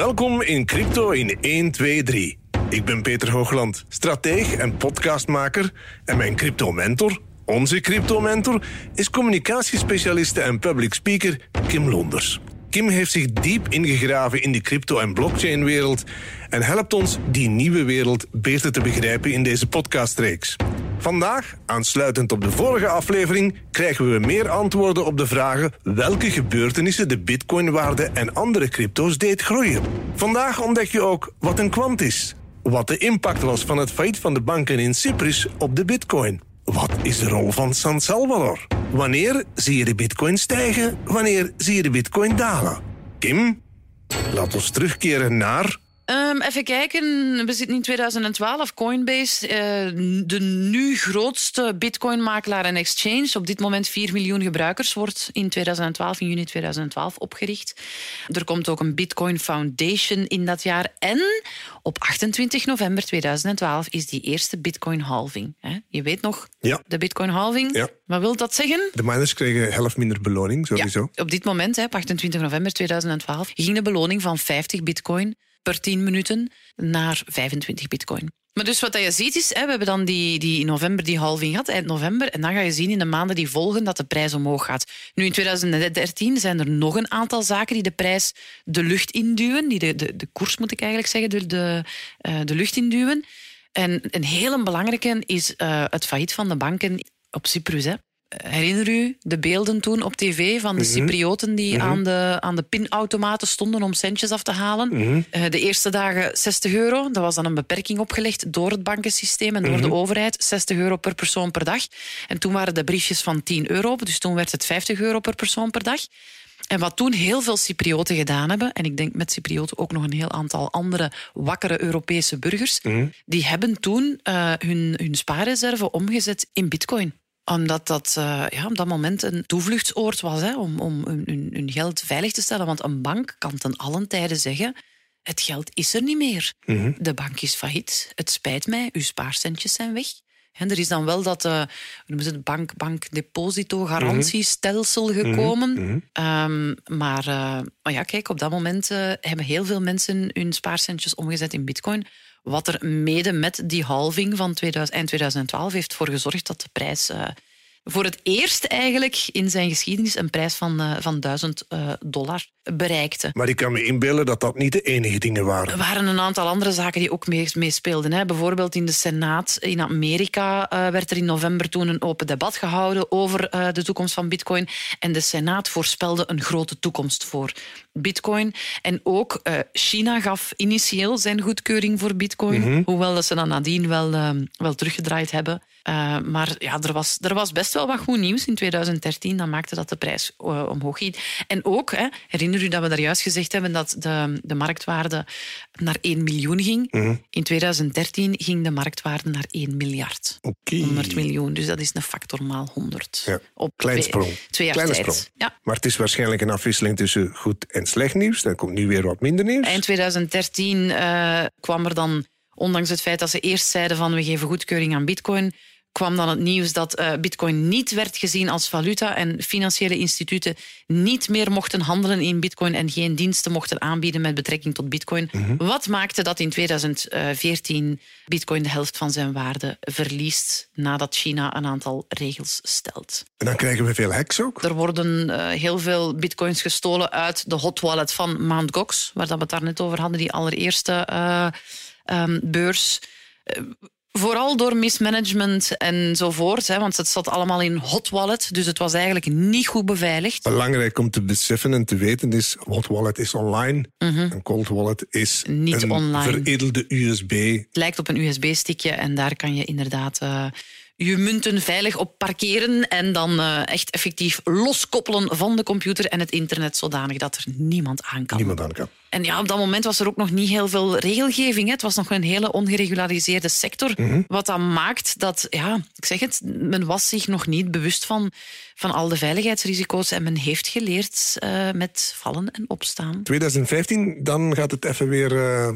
Welkom in Crypto in 1, 2, 3. Ik ben Peter Hoogland, strateeg en podcastmaker. En mijn crypto-mentor, onze crypto-mentor, is communicatiespecialiste en public speaker Kim Londers. Kim heeft zich diep ingegraven in de crypto- en blockchain-wereld en helpt ons die nieuwe wereld beter te begrijpen in deze podcastreeks. Vandaag, aansluitend op de vorige aflevering, krijgen we meer antwoorden op de vragen welke gebeurtenissen de bitcoinwaarde en andere crypto's deed groeien. Vandaag ontdek je ook wat een kwant is, wat de impact was van het failliet van de banken in Cyprus op de bitcoin. Wat is de rol van San Salvador? Wanneer zie je de bitcoin stijgen? Wanneer zie je de bitcoin dalen? Kim, laat ons terugkeren naar Um, even kijken, we zitten in 2012. Coinbase, uh, de nu grootste bitcoinmakelaar en exchange. Op dit moment 4 miljoen gebruikers, wordt in 2012, in juni 2012 opgericht. Er komt ook een Bitcoin Foundation in dat jaar. En op 28 november 2012 is die eerste Bitcoin halving. Je weet nog, ja. de Bitcoin halving. Ja. Wat wil dat zeggen? De miners kregen helft minder beloning, sowieso. Ja, op dit moment, op 28 november 2012, ging de beloning van 50 bitcoin per 10 minuten naar 25 bitcoin. Maar dus wat je ziet is, we hebben dan die, die in november die halving gehad, eind november. En dan ga je zien in de maanden die volgen dat de prijs omhoog gaat. Nu in 2013 zijn er nog een aantal zaken die de prijs de lucht induwen. Die de, de, de koers moet ik eigenlijk zeggen, de, de, uh, de lucht induwen. En een hele belangrijke is uh, het failliet van de banken op Cyprus. Hè. Herinner u de beelden toen op tv van de Mhm. Cyprioten die Mhm. aan de, aan de pinautomaten stonden om centjes af te halen? Mhm. Eh, de eerste dagen 60 euro. Dat was dan een beperking opgelegd door het bankensysteem en door de overheid. 60 euro per persoon per dag. En toen waren de briefjes van 10 euro. Dus toen werd het 50 euro per persoon per dag. En wat toen heel veel Cyprioten gedaan hebben, en ik denk met Cyprioten ook nog een heel aantal andere wakkere Europese burgers, die hebben toen eh, hun, hun spaarreserve omgezet in bitcoin omdat dat uh, ja, op dat moment een toevluchtsoord was hè, om, om hun, hun, geld veilig te stellen. Want een bank kan ten allen tijde zeggen: het geld is er niet meer. Mm -hmm. De bank is failliet. Het spijt mij, uw spaarcentjes zijn weg. En er is dan wel dat uh, het bank, bankdeposito-garantiestelsel gekomen. Mm -hmm. um, maar, uh, maar ja, kijk, op dat moment uh, hebben heel veel mensen hun spaarcentjes omgezet in bitcoin. Wat er mede met die halving van 2000, eind 2012 heeft voor gezorgd dat de prijs uh, voor het eerst eigenlijk in zijn geschiedenis een prijs van, uh, van 1000 uh, dollar bereikte. Maar ik kan me inbeelden dat dat niet de enige dingen waren. Er waren een aantal andere zaken die ook meespeelden. Mee Bijvoorbeeld in de Senaat in Amerika uh, werd er in november toen een open debat gehouden over de toekomst van bitcoin. En de Senaat voorspelde een grote toekomst voor bitcoin. En ook China gaf initieel zijn goedkeuring voor bitcoin. Mhm. Hoewel dat ze dan nadien wel, wel teruggedraaid hebben. Uh, maar ja, er was, er was best wel wat goed nieuws in 2013. Dat maakte dat de prijs uh, omhoog ging. En ook, hè, herinner u dat we daar juist gezegd hebben dat de, de marktwaarde naar 1 miljoen ging. Mhm. In 2013 ging de marktwaarde naar 1 miljard. Okay. 100 miljoen. Dus dat is een factor maal 100. Ja. Op Klein twee, sprong. twee jaar Kleine tijd. sprong. Ja. Maar het is waarschijnlijk een afwisseling tussen goed en slecht nieuws. Dan komt nu weer wat minder nieuws. Eind 2013 uh, kwam er dan, ondanks het feit dat ze eerst zeiden van we geven goedkeuring aan bitcoin, kwam dan het nieuws dat uh, bitcoin niet werd gezien als valuta en financiële instituten niet meer mochten handelen in bitcoin en geen diensten mochten aanbieden met betrekking tot bitcoin. Mhm. Mm -hmm. Wat maakte dat in 2014 bitcoin de helft van zijn waarde verliest nadat China een aantal regels stelt? En dan krijgen we veel hacks ook. Er worden uh, heel veel bitcoins gestolen uit de hot wallet van Mt. Gox, waar dat we het daar net over hadden, die allereerste uh, um, beurs. Vooral door mismanagement enzovoort, hè, want het zat allemaal in hot wallet, dus het was eigenlijk niet goed beveiligd. Belangrijk om te beseffen en te weten is, hot wallet is online, Mhm. een cold wallet is Niet een online. veredelde USB. Het lijkt op een USB-stickje en daar kan je inderdaad uh, je munten veilig op parkeren en dan uh, echt effectief loskoppelen van de computer en het internet, zodanig dat er niemand aan kan. Niemand aan kan. En ja, op dat moment was er ook nog niet heel veel regelgeving. Hè. Het was nog een hele ongeregulariseerde sector. Mm -hmm. Wat dan maakt dat, ja, ik zeg het, men was zich nog niet bewust van, van al de veiligheidsrisico's. En men heeft geleerd uh, met vallen en opstaan. 2015, dan gaat het even weer uh,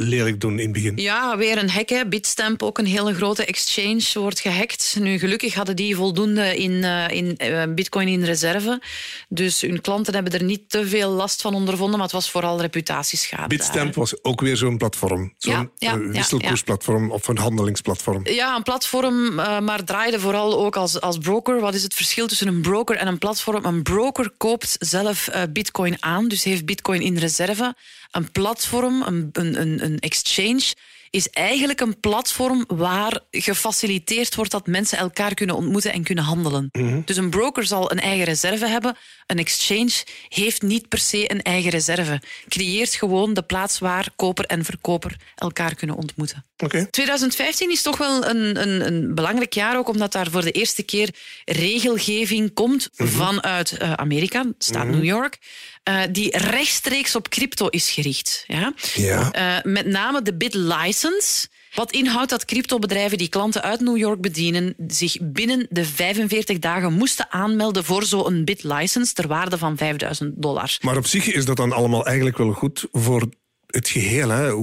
lelijk doen in het begin. Ja, weer een hack. Hè. Bitstamp, ook een hele grote exchange, wordt gehackt. Nu, gelukkig hadden die voldoende in, uh, in uh, bitcoin in reserve. Dus hun klanten hebben er niet te veel last van ondervonden, maar het was vooral reputatieschade. Bitstamp was ook weer zo'n platform. Zo'n ja, ja, uh, wisselkoersplatform ja, of een handelingsplatform. Ja, een platform, maar draaide vooral ook als, als broker. Wat is het verschil tussen een broker en een platform? Een broker koopt zelf bitcoin aan, dus heeft bitcoin in reserve. Een platform, een, een, een exchange, is eigenlijk een platform waar gefaciliteerd wordt dat mensen elkaar kunnen ontmoeten en kunnen handelen. Mhm. Dus een broker zal een eigen reserve hebben. Een exchange heeft niet per se een eigen reserve. Creëert gewoon de plaats waar koper en verkoper elkaar kunnen ontmoeten. Okay. 2015 is toch wel een, een, een, belangrijk jaar, ook omdat daar voor de eerste keer regelgeving komt mhm. vanuit uh, Amerika, staat mhm. New York. Uh, die rechtstreeks op crypto is gericht. Ja? Ja. Uh, met name de BitLicense. Wat inhoudt dat cryptobedrijven die klanten uit New York bedienen zich binnen de 45 dagen moesten aanmelden voor zo'n BitLicense ter waarde van 5000 dollar. Maar op zich is dat dan allemaal eigenlijk wel goed voor het geheel, hè?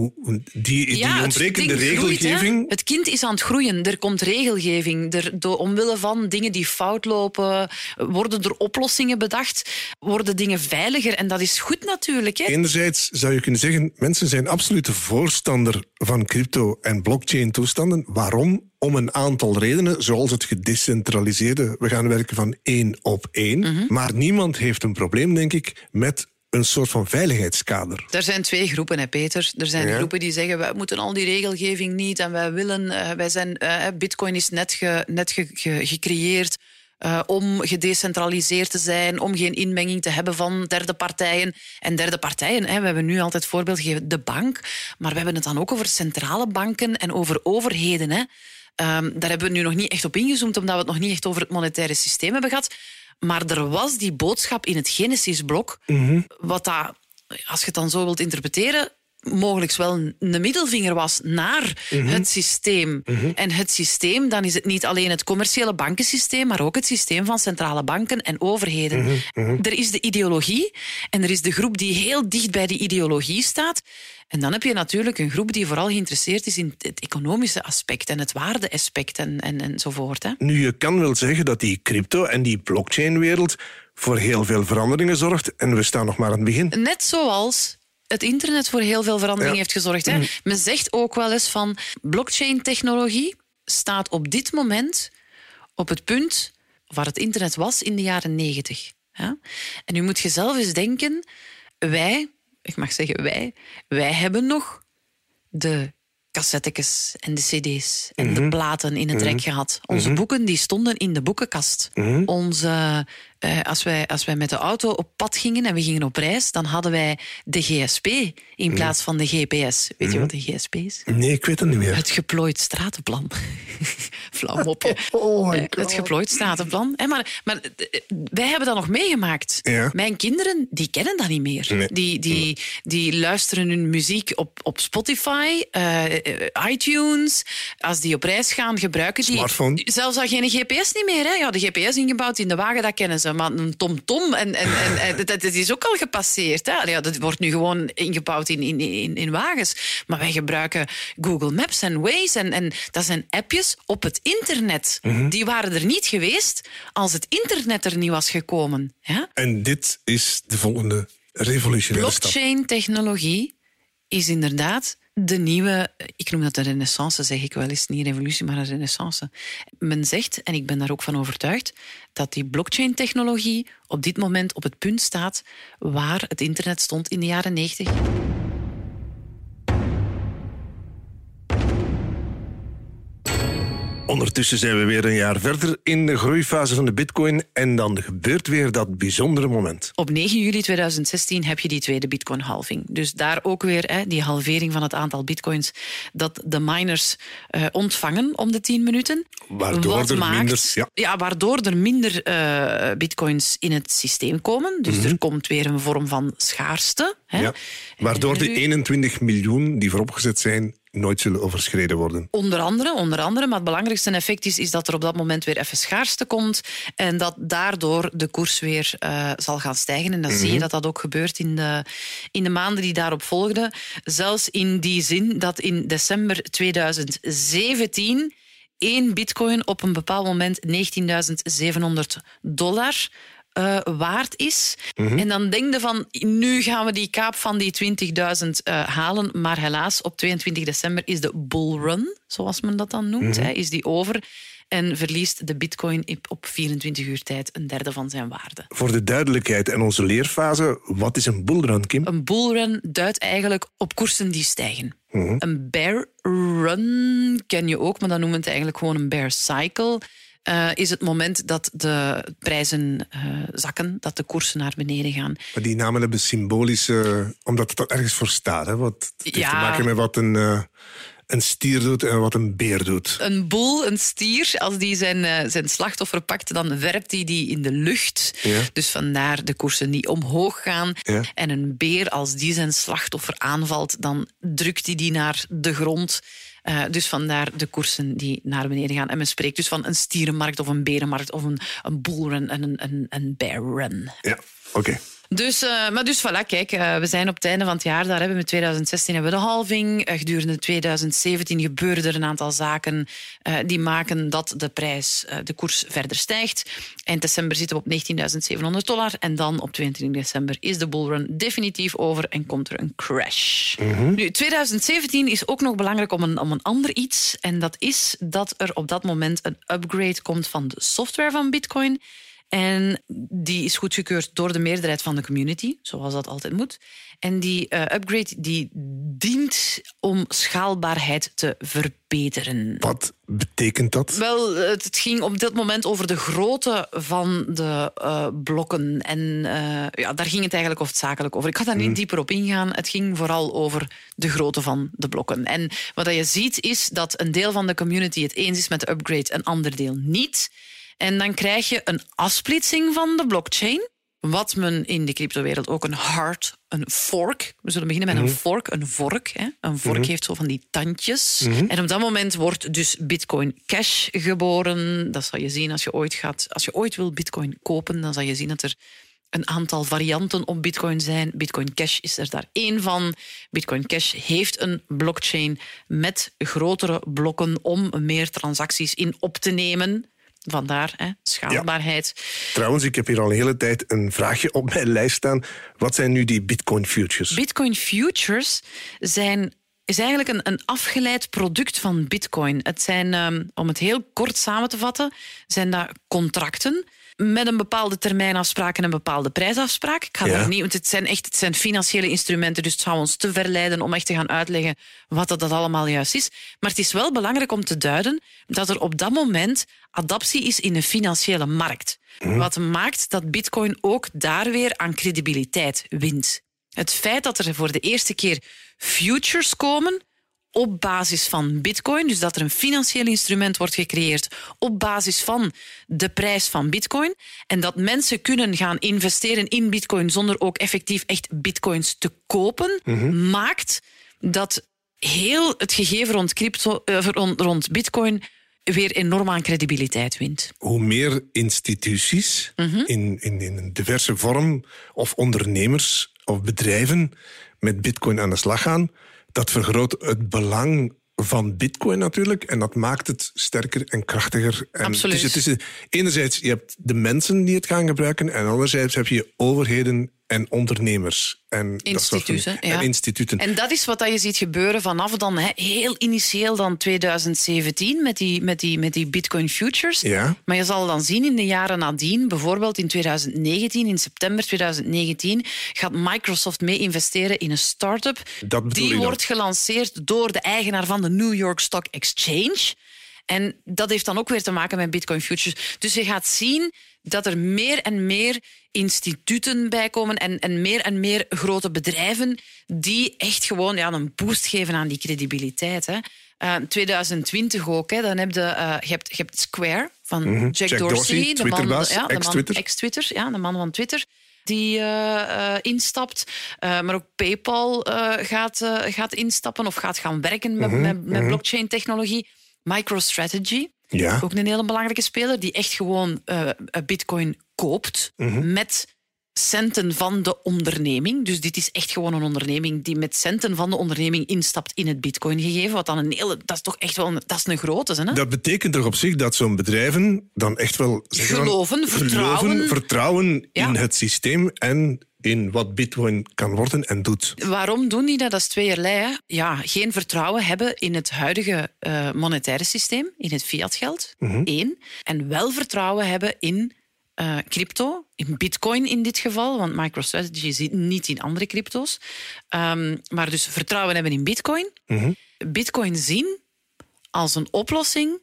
Die, die ontbrekende regelgeving. het kind is aan het groeien. Er komt regelgeving. Er, door, omwille van dingen die fout lopen, worden er oplossingen bedacht, worden dingen veiliger. En dat is goed natuurlijk. Hè? Enerzijds zou je kunnen zeggen, mensen zijn absolute voorstander van crypto- en blockchain-toestanden. Waarom? Om een aantal redenen, zoals het gedecentraliseerde. We gaan werken van één op één. Mhm. Maar niemand heeft een probleem, denk ik, met een soort van veiligheidskader. Er zijn twee groepen, hè, Peter. Er zijn groepen die zeggen, wij moeten al die regelgeving niet en wij willen, uh, wij zijn, uh, bitcoin is net, ge, net ge, ge, gecreëerd uh, om gedecentraliseerd te zijn, om geen inmenging te hebben van derde partijen. En derde partijen, hè, we hebben nu altijd voorbeeld gegeven, de bank, maar we hebben het dan ook over centrale banken en over overheden. Hè. Um, daar hebben we nu nog niet echt op ingezoomd, omdat we het nog niet echt over het monetaire systeem hebben gehad. Maar er was die boodschap in het Genesis-blok, mhm. wat dat, als je het dan zo wilt interpreteren, mogelijk wel een middelvinger was naar mhm. het systeem. Mhm. En het systeem, dan is het niet alleen het commerciële bankensysteem, maar ook het systeem van centrale banken en overheden. Er is de ideologie en er is de groep die heel dicht bij die ideologie staat. En dan heb je natuurlijk een groep die vooral geïnteresseerd is in het economische aspect en het waardeaspect en, en, enzovoort. Hè. Nu, je kan wel zeggen dat die crypto- en die blockchain-wereld voor heel veel veranderingen zorgt en we staan nog maar aan het begin. Net zoals het internet voor heel veel verandering heeft gezorgd. Hè. Mm. Men zegt ook wel eens van blockchain-technologie staat op dit moment op het punt waar het internet was in de jaren negentig. Ja? En nu moet je zelf eens denken, wij, ik mag zeggen wij, wij hebben nog de cassettekes en de cd's en de mhm. platen in het rek mhm. gehad. Onze mhm. boeken die stonden in de boekenkast. Onze uh, als, wij, als wij met de auto op pad gingen en we gingen op reis, dan hadden wij de GSP in plaats van de GPS. Weet je wat de GSP is? Nee, ik weet het niet meer. Het geplooid stratenplan. Flauw mopje. Oh my God. Het geplooid stratenplan. Hey, maar, maar eh, wij hebben dat nog meegemaakt. Ja. Mijn kinderen, die kennen dat niet meer. Die, die, die luisteren hun muziek op, op Spotify, uh, iTunes. Als die op reis gaan, gebruiken die... Smartphone. Zelfs al geen GPS niet meer. Hè. Ja, de GPS ingebouwd in de wagen, dat kennen ze maar een tomtom. En, en, en, en dat, is ook al gepasseerd. Hè? Dat wordt nu gewoon ingebouwd in, in, in, in wagens. Maar wij gebruiken Google Maps en Waze. En, en dat zijn appjes op het internet. Mhm. Die waren er niet geweest als het internet er niet was gekomen. Ja? En dit is de volgende revolutionaire stap. Blockchain-technologie is inderdaad de nieuwe, ik noem dat een renaissance, zeg ik wel eens, niet revolutie, maar een renaissance. Men zegt, en ik ben daar ook van overtuigd, dat die blockchain-technologie op dit moment op het punt staat waar het internet stond in de jaren 90. Ondertussen zijn we weer een jaar verder in de groeifase van de bitcoin en dan gebeurt weer dat bijzondere moment. Op 9 juli 2016 heb je die tweede bitcoin-halving. Dus daar ook weer hè, die halvering van het aantal bitcoins dat de miners uh, ontvangen om de 10 minuten. Waardoor er maakt, minder... Ja. ja. waardoor er minder uh, bitcoins in het systeem komen. Dus Mhm. er komt weer een vorm van schaarste. Hè. Ja. Waardoor de nu- 21 miljoen die vooropgezet zijn nooit zullen overschreden worden. Onder andere, onder andere. Maar het belangrijkste effect is, is dat er op dat moment weer even schaarste komt. En dat daardoor de koers weer uh, zal gaan stijgen. En dan zie je dat dat ook gebeurt in de, in de maanden die daarop volgden. Zelfs in die zin dat in december 2017 één bitcoin op een bepaald moment 19.700 dollar uh, waard is. Mhm. En dan denk je van, nu gaan we die kaap van die 20.000 uh, halen. Maar helaas, op 22 december is de bullrun, zoals men dat dan noemt, Mhm. hè, is die over. En verliest de bitcoin op 24 uur tijd een derde van zijn waarde. Voor de duidelijkheid en onze leerfase, wat is een bullrun, Kim? Een bullrun duidt eigenlijk op koersen die stijgen. Mhm. Een bear run ken je ook, maar dan noemen we het eigenlijk gewoon een bear cycle. Uh, is het moment dat de prijzen uh, zakken, dat de koersen naar beneden gaan. Maar die namen hebben symbolische... Omdat het ergens voor staat. Hè? Wat, het heeft Ja. te maken met wat een, uh, een stier doet en wat een beer doet. Een boel, een stier, als die zijn, zijn slachtoffer pakt, dan werpt hij die in de lucht. Ja. Dus vandaar de koersen die omhoog gaan. Ja. En een beer, als die zijn slachtoffer aanvalt, dan drukt hij die naar de grond. Uh, dus vandaar de koersen die naar beneden gaan. En men spreekt dus van een stierenmarkt of een berenmarkt of een, een bullrun en een, een, een bear run. Ja, oké. Dus, uh, maar dus voilà, kijk, uh, we zijn op het einde van het jaar. Daar hebben we met 2016 hebben we de halving. Uh, gedurende 2017 gebeuren er een aantal zaken die maken dat de prijs, de koers verder stijgt. Eind december zitten we op 19.700 dollar. En dan op 22 december is de bullrun definitief over en komt er een crash. Mm -hmm. Nu, 2017 is ook nog belangrijk om een, om een ander iets. En dat is dat er op dat moment een upgrade komt van de software van Bitcoin. En die is goedgekeurd door de meerderheid van de community, zoals dat altijd moet. En die uh, upgrade die dient om schaalbaarheid te verbeteren. Wat betekent dat? Wel, het ging op dit moment over de grootte van de uh, blokken. En uh, ja, daar ging het eigenlijk hoofdzakelijk over. Ik ga daar niet Hmm. dieper op ingaan. Het ging vooral over de grootte van de blokken. En wat je ziet is dat een deel van de community het eens is met de upgrade, een ander deel niet. En dan krijg je een afsplitsing van de blockchain. Wat men in de cryptowereld ook een hard, een fork. We zullen beginnen met Mhm. een fork, een vork. Hè. Een vork heeft zo van die tandjes. Mhm. En op dat moment wordt dus Bitcoin Cash geboren. Dat zal je zien als je ooit gaat. Als je ooit wil Bitcoin kopen, dan zal je zien dat er een aantal varianten op Bitcoin zijn. Bitcoin Cash is er daar één van. Bitcoin Cash heeft een blockchain met grotere blokken om meer transacties in op te nemen. Vandaar hè, schaalbaarheid. Trouwens, ik heb hier al een hele tijd een vraagje op mijn lijst staan. Wat zijn nu die Bitcoin futures? Bitcoin futures zijn is eigenlijk een, een afgeleid product van Bitcoin. Het zijn, um, om het heel kort samen te vatten, zijn dat contracten met een bepaalde termijnafspraak en een bepaalde prijsafspraak. Ik ga Ja. daar niet, want het zijn echt het zijn financiële instrumenten, dus het zou ons te verleiden om echt te gaan uitleggen wat dat, dat allemaal juist is. Maar het is wel belangrijk om te duiden dat er op dat moment adaptie is in de financiële markt. Wat maakt dat Bitcoin ook daar weer aan credibiliteit wint. Het feit dat er voor de eerste keer futures komen op basis van Bitcoin, dus dat er een financieel instrument wordt gecreëerd op basis van de prijs van Bitcoin en dat mensen kunnen gaan investeren in Bitcoin zonder ook effectief echt Bitcoins te kopen, maakt dat heel het gegeven rond, crypto, rond, rond Bitcoin weer enorm aan credibiliteit wint. Hoe meer instituties Mhm. in, in, in een diverse vorm of ondernemers of bedrijven met Bitcoin aan de slag gaan, dat vergroot het belang van Bitcoin natuurlijk. En dat maakt het sterker en krachtiger. En Absoluut. Het is, het is, enerzijds, je hebt de mensen die het gaan gebruiken. En anderzijds heb je overheden en ondernemers. En Instituten, en ja. instituten. En dat is wat dat je ziet gebeuren vanaf dan heel initieel dan 2017 met die, met die, met die Bitcoin futures. Ja. Maar je zal dan zien in de jaren nadien, bijvoorbeeld in 2019, in september 2019, gaat Microsoft mee investeren in een start-up. Die wordt gelanceerd door de eigenaar van de New York Stock Exchange. En dat heeft dan ook weer te maken met Bitcoin futures. Dus je gaat zien dat er meer en meer instituten bijkomen en, en meer en meer grote bedrijven die echt gewoon ja, een boost geven aan die credibiliteit. Hè. Uh, 2020 ook, hè, dan heb je, uh, je, hebt, je hebt Square van Jack, Mhm. Jack Dorsey, Dorsey, de man, ja, de man ex-Twitter. ex-Twitter, ja, de man van Twitter. die uh, instapt. Uh, maar ook PayPal gaat, gaat instappen of gaat gaan werken met, mm -hmm, met, met -hmm. blockchain-technologie. MicroStrategy, ja. ook een hele belangrijke speler, die echt gewoon Bitcoin koopt mm -hmm. met centen van de onderneming. Dus dit is echt gewoon een onderneming die met centen van de onderneming instapt in het bitcoin gegeven. Wat dan een hele, dat is toch echt wel een, dat is een grote. Hè? Dat betekent toch op zich dat zo'n bedrijven dan echt wel geloven, dan, vertrouwen, geloven, vertrouwen ja. in het systeem en in wat bitcoin kan worden en doet. Waarom doen die dat? Dat is tweeërlei. Hè? Ja, geen vertrouwen hebben in het huidige uh, monetaire systeem, in het fiatgeld, mm -hmm. één. En wel vertrouwen hebben in uh, crypto, in bitcoin in dit geval, want MicroStrategy zit niet in andere crypto's. Um, maar dus vertrouwen hebben in bitcoin. Mm -hmm. Bitcoin zien als een oplossing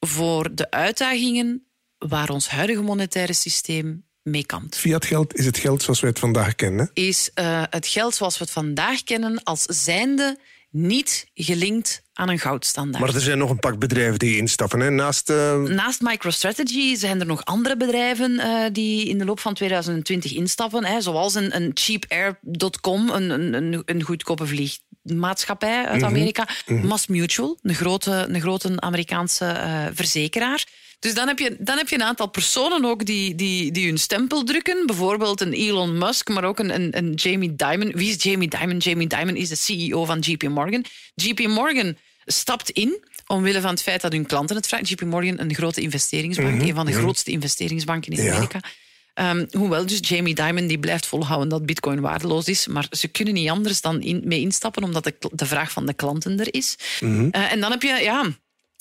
voor de uitdagingen waar ons huidige monetaire systeem mee kampt. Fiat geld is het geld zoals we het vandaag kennen? Is uh, het geld zoals we het vandaag kennen als zijnde niet gelinkt aan een goudstandaard. Maar er zijn nog een pak bedrijven die instappen. Hè? Naast, uh... Naast MicroStrategy zijn er nog andere bedrijven uh, die in de loop van 2020 instappen. Hè? Zoals een, een cheapair.com, een, een, een goedkope vliegmaatschappij uit Amerika. Mm -hmm. Mass Mutual, een grote, een grote Amerikaanse uh, verzekeraar. Dus dan heb, je, dan heb je een aantal personen ook die, die, die hun stempel drukken. Bijvoorbeeld een Elon Musk, maar ook een, een, een Jamie Dimon. Wie is Jamie Dimon? Jamie Dimon is de CEO van JP Morgan. JP Morgan stapt in omwille van het feit dat hun klanten het vragen. JP Morgan, een grote investeringsbank, Mhm, een van de mhm. grootste investeringsbanken in Ja. Amerika. Ehm, hoewel dus Jamie Dimon die blijft volhouden dat bitcoin waardeloos is. Maar ze kunnen niet anders dan in, mee instappen, omdat de, de vraag van de klanten er is. Mhm. Eh, en dan heb je ja,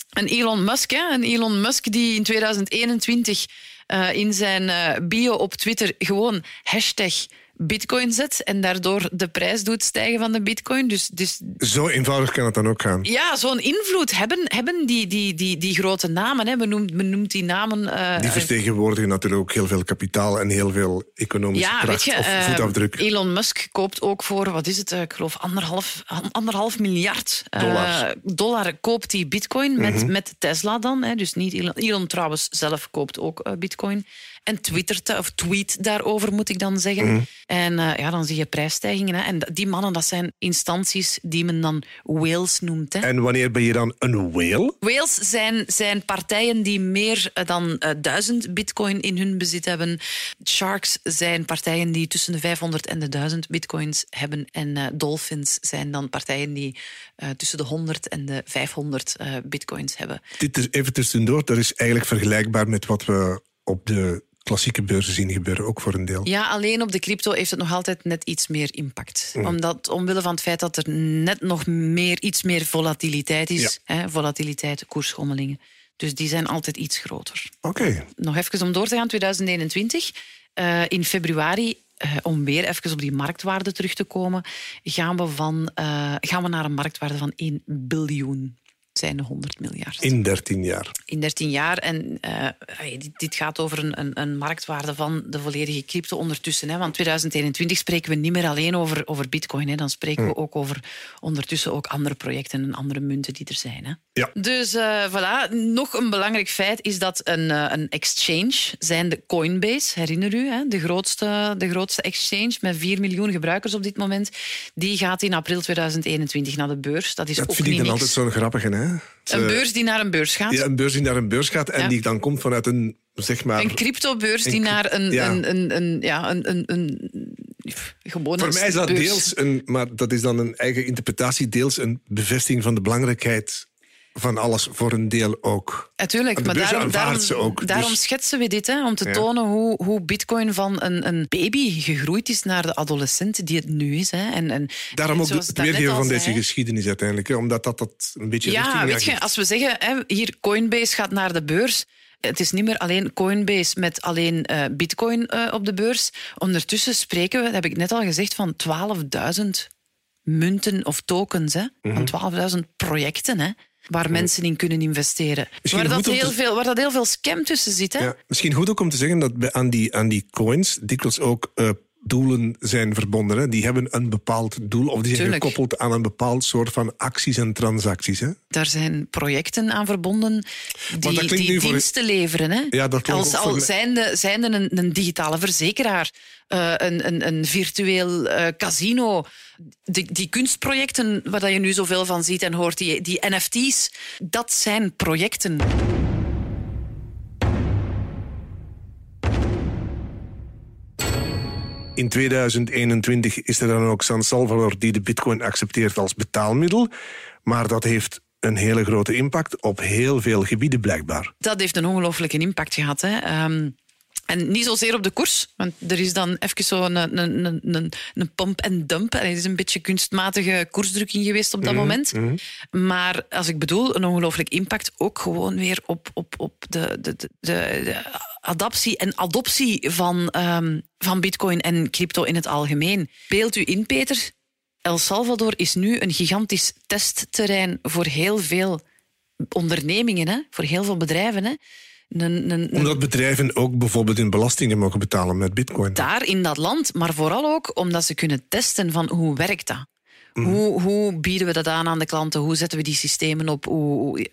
een Elon Musk. Hè? Een Elon Musk die in 2021 eh, in zijn eh, bio op Twitter gewoon hashtag bitcoin zet en daardoor de prijs doet stijgen van de bitcoin. Dus, dus Zo eenvoudig kan het dan ook gaan. ja, zo'n invloed hebben, hebben die, die, die, die grote namen. Hè. Men, noemt, men noemt die namen... eh, Die vertegenwoordigen natuurlijk ook heel veel kapitaal en heel veel economische ja, kracht weet je, of eh, voetafdruk. Elon Musk koopt ook voor, wat is het, eh, ik geloof anderhalf, anderhalf miljard eh, Dollar. dollar koopt die bitcoin met, Mhm. met Tesla dan. Hè. Dus niet Elon, Elon trouwens zelf koopt ook eh, bitcoin. En twittert, of tweet daarover, moet ik dan zeggen. Mhm. En eh, ja, dan zie je prijsstijgingen. Hè. En die mannen, dat zijn instanties die men dan whales noemt. Hè. En wanneer ben je dan een whale? Whales zijn, zijn partijen die meer eh, dan eh, duizend bitcoin in hun bezit hebben. Sharks zijn partijen die tussen de 500 en de 1000 bitcoins hebben. En dolphins zijn dan partijen die tussen de 100 en de 500 eh, bitcoins hebben. Dit is even tussendoor. Dat is eigenlijk vergelijkbaar met wat we op de klassieke beurzen zien gebeuren, ook voor een deel. Ja, alleen op de crypto heeft het nog altijd net iets meer impact. Omdat, omwille van het feit dat er net nog meer, iets meer volatiliteit is. Hè, volatiliteit, koersschommelingen. Dus die zijn altijd iets groter. Oké. nog even om door te gaan, 2021. Eh, in februari, eh, om weer even op die marktwaarde terug te komen, gaan we, van, eh, gaan we naar een marktwaarde van 1 biljoen. Zijn 100 miljard. In 13 jaar. In 13 jaar. En eh, dit, dit gaat over een, een, een marktwaarde van de volledige crypto ondertussen. Hè. Want 2021 spreken we niet meer alleen over, over bitcoin. Hè. Dan spreken we ook over ondertussen ook andere projecten en andere munten die er zijn. Hè. Ja. Dus eh, voilà, nog een belangrijk feit is dat een, eh, een exchange, zijn de Coinbase, herinner u, hè, de, grootste, de grootste exchange met 4 miljoen gebruikers op dit moment, die gaat in april 2021 naar de beurs. Dat is Dat ook vind ik niet dan niks. altijd zo'n grappige, hè? Een Ze- beurs die naar een beurs gaat. Ja, een beurs die naar een beurs gaat en Ja. die dan komt vanuit een, zeg maar... Een cryptobeurs die naar een, ja. een, een, een, ja, een, een, een, gewone Voor mij is dat beurs. deels een, maar dat is dan een eigen interpretatie, deels een bevestiging van de belangrijkheid van alles voor een deel ook. Natuurlijk, maar beurs daarom, aanvaardt daarom, ze ook, daarom dus- schetsen we dit, hè, om te Ja. tonen hoe, hoe bitcoin van een, een baby gegroeid is naar de adolescent die het nu is. Hè. En, en, Daarom ook het weergeven van deze geschiedenis uiteindelijk, hè, omdat dat, dat een beetje Ja, weet je, als we zeggen, hè, hier Coinbase gaat naar de beurs. Het is niet meer alleen Coinbase met alleen eh, bitcoin eh, op de beurs. Ondertussen spreken we, dat heb ik net al gezegd, van 12.000 munten of tokens. Hè? Mhm. Van 12.000 projecten hè? Waar mensen in kunnen investeren. Misschien Waar dat, heel te- veel, waar dat heel veel scam tussen zit. Hè? Ja, misschien goed ook om te zeggen dat aan die, aan die coins dikwijls ook eh, doelen zijn verbonden. Hè? Die hebben een bepaald doel of die zijn Tuurlijk. gekoppeld aan een bepaald soort van acties en transacties. Hè? Daar zijn projecten aan verbonden die, voor- diensten leveren. Hè? Ja, dat Als al voor- zijnde, zijnde een, een digitale verzekeraar, eh, een, een, een virtueel eh, casino. Die, die kunstprojecten waar dat je nu zoveel van ziet en hoort, die, die NFT's, dat zijn projecten. In 2021 is er dan ook San Salvador die de bitcoin accepteert als betaalmiddel. Maar dat heeft een hele grote impact op heel veel gebieden blijkbaar. Dat heeft een ongelooflijke impact gehad. Hè. Ehm, en niet zozeer op de koers, want er is dan even zo'n een, een, een, een, een pump en dump. Er is een beetje kunstmatige koersdrukking geweest op dat moment. Maar als ik bedoel, een ongelooflijk impact ook gewoon weer op, op, op de, de, de, de, de adaptie en adoptie van, ehm, van bitcoin en crypto in het algemeen. Beeld u in, Peter. El Salvador is nu een gigantisch testterrein voor heel veel ondernemingen, hè? voor heel veel bedrijven. Hè? Een, een, een- Omdat bedrijven ook bijvoorbeeld hun belastingen mogen betalen met bitcoin. daar in dat land, maar vooral ook omdat ze kunnen testen van hoe werkt dat. Hoe, hoe bieden we dat aan aan de klanten? Hoe zetten we die systemen op? Hoe, hoe,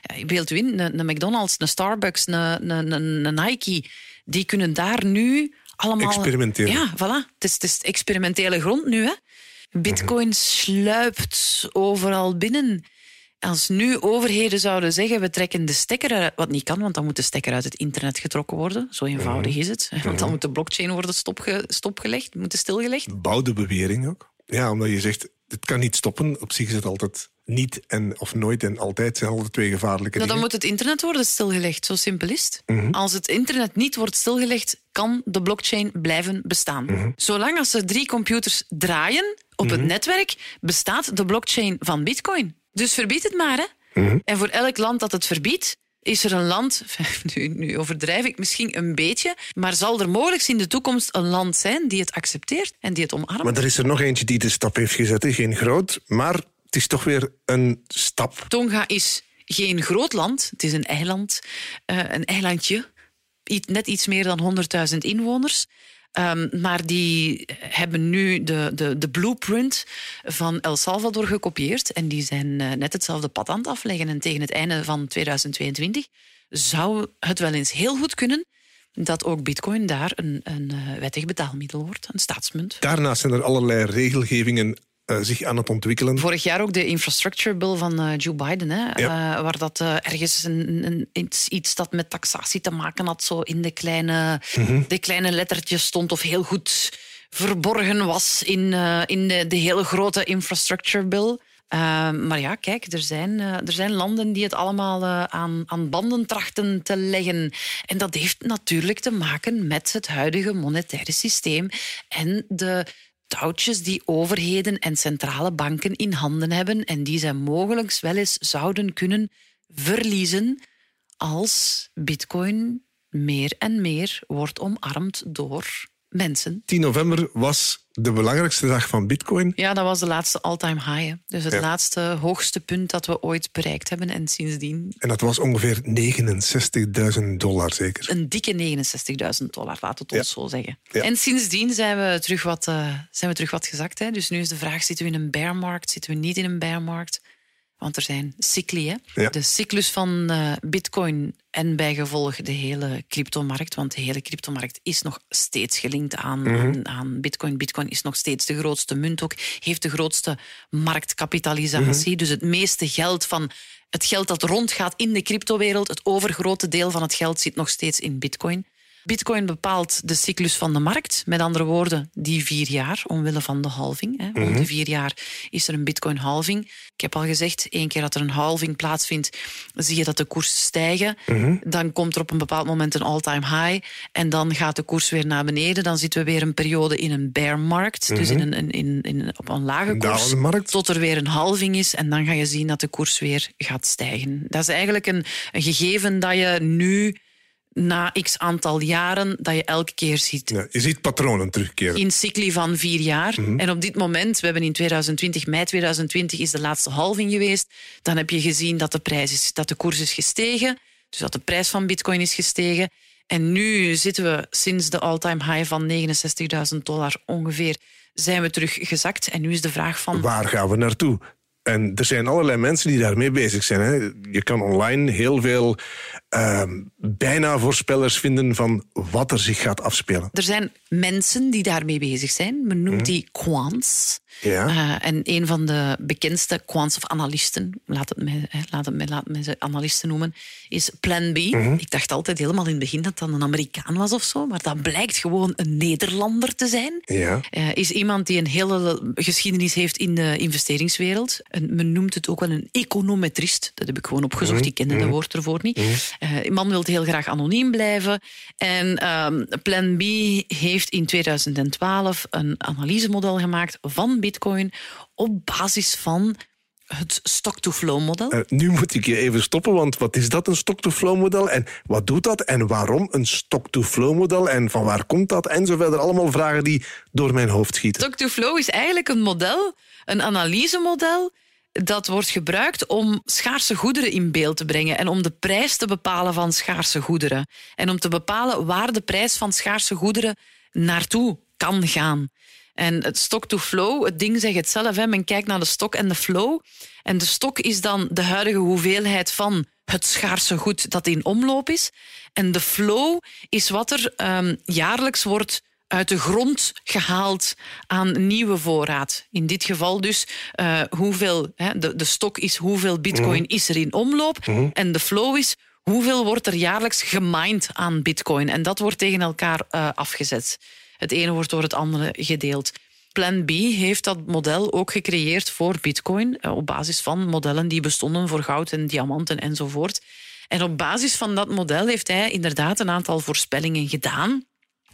ja, beeld u in, een, een McDonald's, een Starbucks, een, een, een, een Nike, die kunnen daar nu allemaal... Experimenteren. Ja, voilà. Het is, het is experimentele grond nu. Hè? Bitcoin sluipt overal binnen. Als nu overheden zouden zeggen, we trekken de stekker uit, wat niet kan, want dan moet de stekker uit het internet getrokken worden. Zo eenvoudig is het. Want dan moet de blockchain worden stopge, stopgelegd, moet stilgelegd. Bouwde bewering ook. Ja, omdat je zegt, het kan niet stoppen. Op zich is het altijd niet en of nooit en altijd zijn altijd twee gevaarlijke Nou, dan dingen. moet het internet worden stilgelegd, zo simpel is het. Als het internet niet wordt stilgelegd, kan de blockchain blijven bestaan. Zolang als er drie computers draaien op het netwerk, bestaat de blockchain van bitcoin. Dus verbied het maar. Hè? En voor elk land dat het verbiedt, is er een land, nu, nu overdrijf ik misschien een beetje, maar zal er mogelijk in de toekomst een land zijn die het accepteert en die het omarmt. Maar er is er nog eentje die de stap heeft gezet. Geen groot, maar het is toch weer een stap. Tonga is geen groot land, het is een eiland, eh, een eilandje, net iets meer dan 100.000 inwoners. Ehm, maar die hebben nu de, de, de blueprint van El Salvador gekopieerd. En die zijn eh, net hetzelfde pad aan het afleggen. En tegen het einde van 2022 zou het wel eens heel goed kunnen dat ook bitcoin daar een, een eh, wettig betaalmiddel wordt, een staatsmunt. Daarnaast zijn er allerlei regelgevingen eh, zich aan het ontwikkelen. Vorig jaar ook de infrastructure bill van eh, Joe Biden, hè, Ja. eh, waar dat ergens een, een, iets, iets dat met taxatie te maken had, zo in de kleine, de kleine lettertjes stond of heel goed verborgen was in, in de, de hele grote infrastructure bill. Maar ja, kijk, er zijn, er zijn landen die het allemaal aan, aan banden trachten te leggen. En dat heeft natuurlijk te maken met het huidige monetaire systeem en de touwtjes die overheden en centrale banken in handen hebben en die zij mogelijk wel eens zouden kunnen verliezen als bitcoin meer en meer wordt omarmd door mensen. 10 november was de belangrijkste dag van bitcoin. Ja, dat was de laatste all-time high. hè. Dus het Ja. laatste hoogste punt dat we ooit bereikt hebben. En sindsdien En dat was ongeveer 69.000 dollar zeker. een dikke 69.000 dollar, laat het ons zo zeggen. Ja. En sindsdien zijn we terug wat, eh, zijn we terug wat gezakt. Hè? Dus nu is de vraag, zitten we in een bearmarkt, zitten we niet in een bearmarkt? Want er zijn cycli, hè? Ja. De cyclus van eh, bitcoin en bijgevolg de hele cryptomarkt. Want de hele cryptomarkt is nog steeds gelinkt aan, Mhm. aan, aan bitcoin. Bitcoin is nog steeds de grootste munt ook. Heeft de grootste marktkapitalisatie. Mhm. Dus het meeste geld van het geld dat rondgaat in de cryptowereld, het overgrote deel van het geld zit nog steeds in bitcoin. Bitcoin bepaalt de cyclus van de markt. Met andere woorden, die vier jaar, omwille van de halving. Hè. Om de vier jaar is er een bitcoin-halving. Ik heb al gezegd, één keer dat er een halving plaatsvindt, zie je dat de koers stijgen. Dan komt er op een bepaald moment een all-time high. En dan gaat de koers weer naar beneden. Dan zitten we weer een periode in een bear-markt. Dus in een, in, in, in- op een lage koers. Tot er weer een halving is. En dan ga je zien dat de koers weer gaat stijgen. Dat is eigenlijk een, een gegeven dat je nu na x aantal jaren dat je elke keer ziet. Ja, je ziet patronen terugkeren. In cycli van vier jaar. En op dit moment, we hebben in 2020, mei 2020, is de laatste halving geweest. Dan heb je gezien dat de prijs is, dat de koers is gestegen. Dus dat de prijs van bitcoin is gestegen. En nu zitten we sinds de all-time high van 69.000 dollar ongeveer, zijn we terug gezakt. En nu is de vraag van... Waar gaan we naartoe? En er zijn allerlei mensen die daarmee bezig zijn. Hè. Je kan online heel veel ehm, bijna voorspellers vinden van wat er zich gaat afspelen. Er zijn mensen die daarmee bezig zijn. Men noemt die quants. Ja. Uh, en een van de bekendste quants of analisten, laat het mij, laat het mij, laat mij ze analisten noemen, is Plan B. Ik dacht altijd helemaal in het begin dat dat een Amerikaan was of zo, maar dat blijkt gewoon een Nederlander te zijn. Ja. Uh, is iemand die een hele geschiedenis heeft in de investeringswereld. En men noemt het ook wel een econometrist. Dat heb ik gewoon opgezocht, ik kende dat woord ervoor niet. Uh, die man wil heel graag anoniem blijven. En ehm, Plan B heeft in 2012 een analysemodel gemaakt van Bitcoin op basis van het stock-to-flow-model. Uh, nu moet ik je even stoppen, want wat is dat, een stock-to-flow-model? En wat doet dat? En waarom een stock-to-flow-model? En van waar komt dat? En zo verder. Allemaal vragen die door mijn hoofd schieten. Stock-to-flow is eigenlijk een model, een analysemodel dat wordt gebruikt om schaarse goederen in beeld te brengen en om de prijs te bepalen van schaarse goederen. En om te bepalen waar de prijs van schaarse goederen naartoe kan gaan. En het stock-to-flow, het ding zegt het zelf, hè, men kijkt naar de stok en de flow. En de stok is dan de huidige hoeveelheid van het schaarse goed dat in omloop is. En de flow is wat er um, jaarlijks wordt uit de grond gehaald aan nieuwe voorraad. In dit geval dus uh, hoeveel, hè, de, de stok is hoeveel bitcoin mm. is er in omloop. Mm. En de flow is hoeveel wordt er jaarlijks gemined aan bitcoin. En dat wordt tegen elkaar uh, afgezet. Het ene wordt door het andere gedeeld. Plan B heeft dat model ook gecreëerd voor Bitcoin uh, op basis van modellen die bestonden voor goud en diamanten enzovoort. En op basis van dat model heeft hij inderdaad een aantal voorspellingen gedaan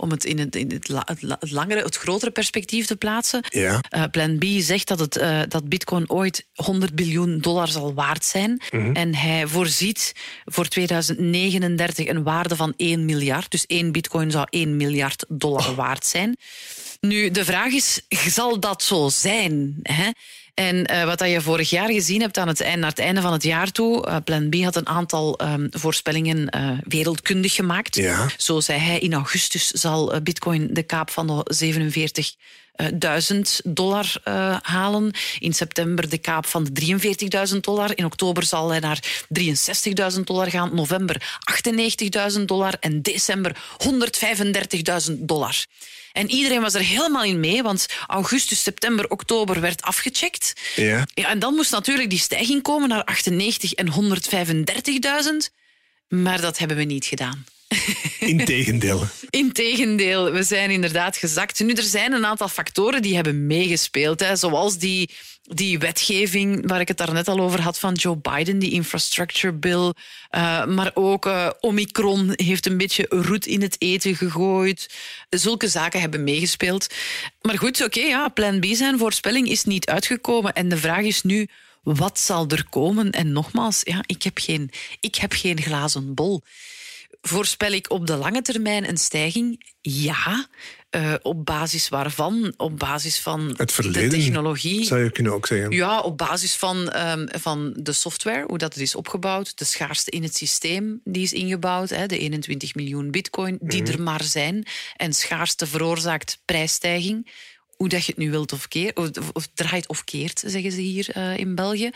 om het in het, in het, la, het, langere, het grotere perspectief te plaatsen. Ja. Uh, Plan B zegt dat, het, uh, dat Bitcoin ooit 100 biljoen dollar zal waard zijn. Mhm. Mm -hmm. En hij voorziet voor 2039 een waarde van 1 miljard. Dus één Bitcoin zou 1 miljard dollar oh. waard zijn. Nu, de vraag is, zal dat zo zijn? Hè? En uh, wat dat je vorig jaar gezien hebt aan het einde, naar het einde van het jaar toe, uh, Plan B had een aantal um, voorspellingen uh, wereldkundig gemaakt. Ja. Zo zei hij, in augustus zal Bitcoin de kaap van de 47 1000 dollar uh, halen. In september de kaap van de 43.000 dollar. In oktober zal hij naar 63.000 dollar gaan. November 98.000 dollar. En december 135.000 dollar. En iedereen was er helemaal in mee, want augustus, september, oktober werd afgecheckt. Ja. ja en dan moest natuurlijk die stijging komen naar 98 en 135.000. Maar dat hebben we niet gedaan. Integendeel. Integendeel, we zijn inderdaad gezakt. Nu, er zijn een aantal factoren die hebben meegespeeld. Hè, zoals die, die wetgeving waar ik het daarnet al over had van Joe Biden, die infrastructure bill. Uh, maar ook uh, Omicron heeft een beetje roet in het eten gegooid. Zulke zaken hebben meegespeeld. Maar goed, oké, ja, plan B zijn voorspelling is niet uitgekomen. En de vraag is nu, wat zal er komen? En nogmaals, ja, ik, heb geen, ik heb geen glazen bol. Voorspel ik op de lange termijn een stijging? Ja. Uh, op basis waarvan? Op basis van het verleden, de technologie. Zou je kunnen ook zeggen. Ja, op basis van, um, van de software, hoe dat is opgebouwd. De schaarste in het systeem die is ingebouwd. Hè, de 21 miljoen bitcoin die mm. er maar zijn. En schaarste veroorzaakt prijsstijging. Hoe dat je het nu wilt of, keer, of, of draait of keert, zeggen ze hier uh, in België.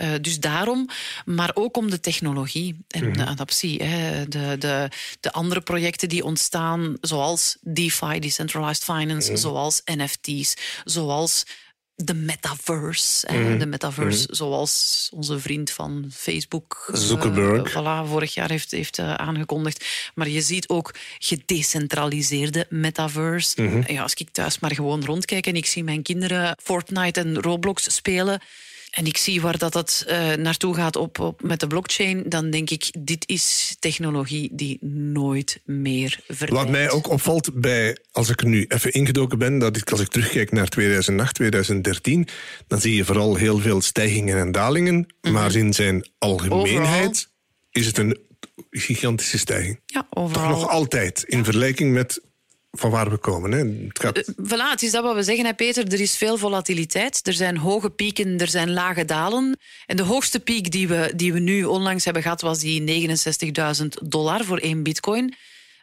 Uh, dus daarom, maar ook om de technologie en mm -hmm. de adaptie. Hè. De, de, de andere projecten die ontstaan, zoals DeFi, Decentralized Finance, mm -hmm. zoals NFT's, zoals de metaverse. Mm -hmm. De metaverse, zoals onze vriend van Facebook, Zuckerberg, uh, voilà, vorig jaar heeft, heeft uh, aangekondigd. Maar je ziet ook gedecentraliseerde metaverse. Ja, als ik thuis maar gewoon rondkijk en ik zie mijn kinderen Fortnite en Roblox spelen en ik zie waar dat, dat uh, naartoe gaat op, op, met de blockchain, dan denk ik, dit is technologie die nooit meer verdwijnt. Wat mij ook opvalt bij, als ik er nu even ingedoken ben, dat ik, als ik terugkijk naar 2008, 2013, dan zie je vooral heel veel stijgingen en dalingen, mm -hmm. maar in zijn algemeenheid overal. is het een gigantische stijging. Ja, overal. Toch nog altijd, in vergelijking met van waar we komen. Hè. Het gaat... Uh, voilà, het is dat wat we zeggen, hè, Peter. Er is veel volatiliteit. Er zijn hoge pieken, er zijn lage dalen. En de hoogste piek die we, die we nu onlangs hebben gehad, was die 69.000 dollar voor één bitcoin.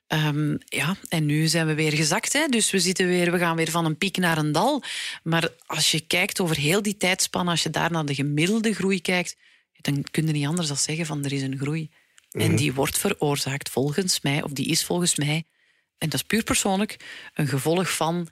Ehm, ja, en nu zijn we weer gezakt. Hè? Dus we, zitten weer, we gaan weer van een piek naar een dal. Maar als je kijkt over heel die tijdspanne, als je daar naar de gemiddelde groei kijkt, dan kun je niet anders dan zeggen van er is een groei. En die wordt veroorzaakt volgens mij, of die is volgens mij, en dat is puur persoonlijk, een gevolg van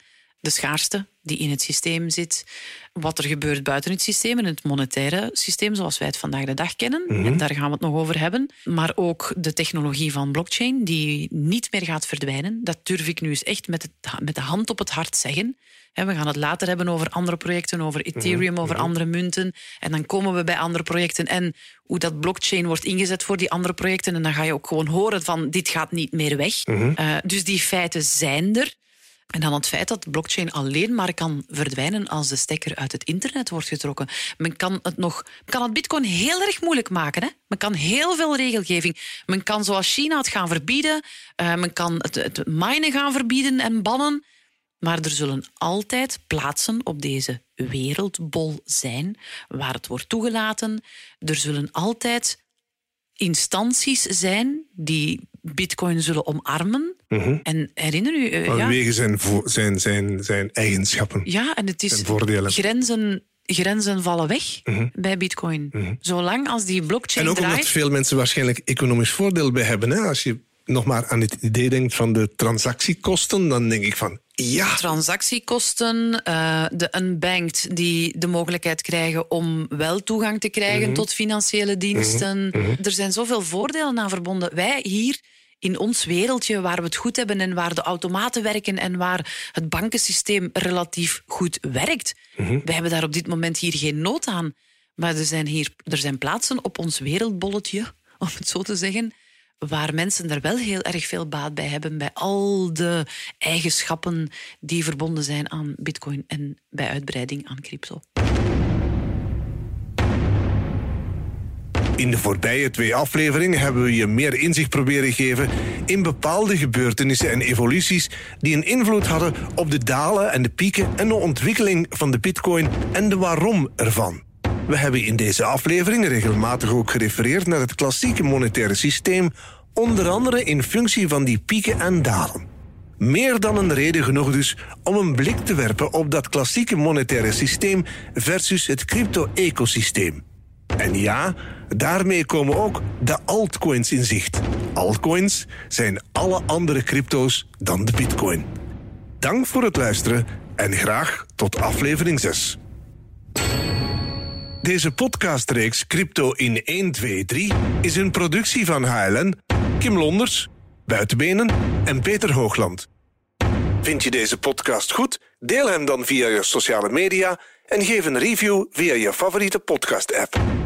de schaarste die in het systeem zit, wat er gebeurt buiten het systeem, in het monetaire systeem zoals wij het vandaag de dag kennen. Mhm. En daar gaan we het nog over hebben. Maar ook de technologie van blockchain, die niet meer gaat verdwijnen. Dat durf ik nu eens echt met, het, met de hand op het hart zeggen. We gaan het later hebben over andere projecten, over Ethereum, Mhm. over andere munten. En dan komen we bij andere projecten en hoe dat blockchain wordt ingezet voor die andere projecten. En dan ga je ook gewoon horen van dit gaat niet meer weg. Mhm. Eh, dus die feiten zijn er. En dan het feit dat blockchain alleen maar kan verdwijnen als de stekker uit het internet wordt getrokken. Men kan het, nog, kan het bitcoin heel erg moeilijk maken. Hè? Men kan heel veel regelgeving. Men kan zoals China het gaan verbieden. Eh, men kan het, het minen gaan verbieden en bannen. Maar er zullen altijd plaatsen op deze wereldbol zijn waar het wordt toegelaten. Er zullen altijd instanties zijn die bitcoin zullen omarmen. En herinner u... ja, Vanwege zijn, zijn, zijn, zijn eigenschappen. ja, en het is grenzen, grenzen vallen weg bij bitcoin. Zolang als die blockchain En ook draait... omdat veel mensen waarschijnlijk economisch voordeel bij hebben. Hè? Als je nog maar aan het idee denkt van de transactiekosten, dan denk ik van ja, transactiekosten, eh, de unbanked die de mogelijkheid krijgen om wel toegang te krijgen tot financiële diensten. Er zijn zoveel voordelen aan verbonden. Wij hier in ons wereldje waar we het goed hebben en waar de automaten werken en waar het bankensysteem relatief goed werkt. Wij hebben daar op dit moment hier geen nood aan. Maar er zijn hier er zijn plaatsen op ons wereldbolletje, om het zo te zeggen, waar mensen er wel heel erg veel baat bij hebben, bij al de eigenschappen die verbonden zijn aan bitcoin en bij uitbreiding aan crypto. In de voorbije twee afleveringen hebben we je meer inzicht proberen geven in bepaalde gebeurtenissen en evoluties die een invloed hadden op de dalen en de pieken en de ontwikkeling van de bitcoin en de waarom ervan. We hebben in deze aflevering regelmatig ook gerefereerd naar het klassieke monetaire systeem, onder andere in functie van die pieken en dalen. Meer dan een reden genoeg dus om een blik te werpen op dat klassieke monetaire systeem versus het crypto-ecosysteem. En ja, daarmee komen ook de altcoins in zicht. Altcoins zijn alle andere crypto's dan de bitcoin. Dank voor het luisteren en graag tot aflevering 6. Deze podcastreeks Crypto in 1, 2, 3 is een productie van HLN, Kim Londers, Buitenbenen en Peter Hoogland. Vind je deze podcast goed? Deel hem dan via je sociale media en geef een review via je favoriete podcast-app.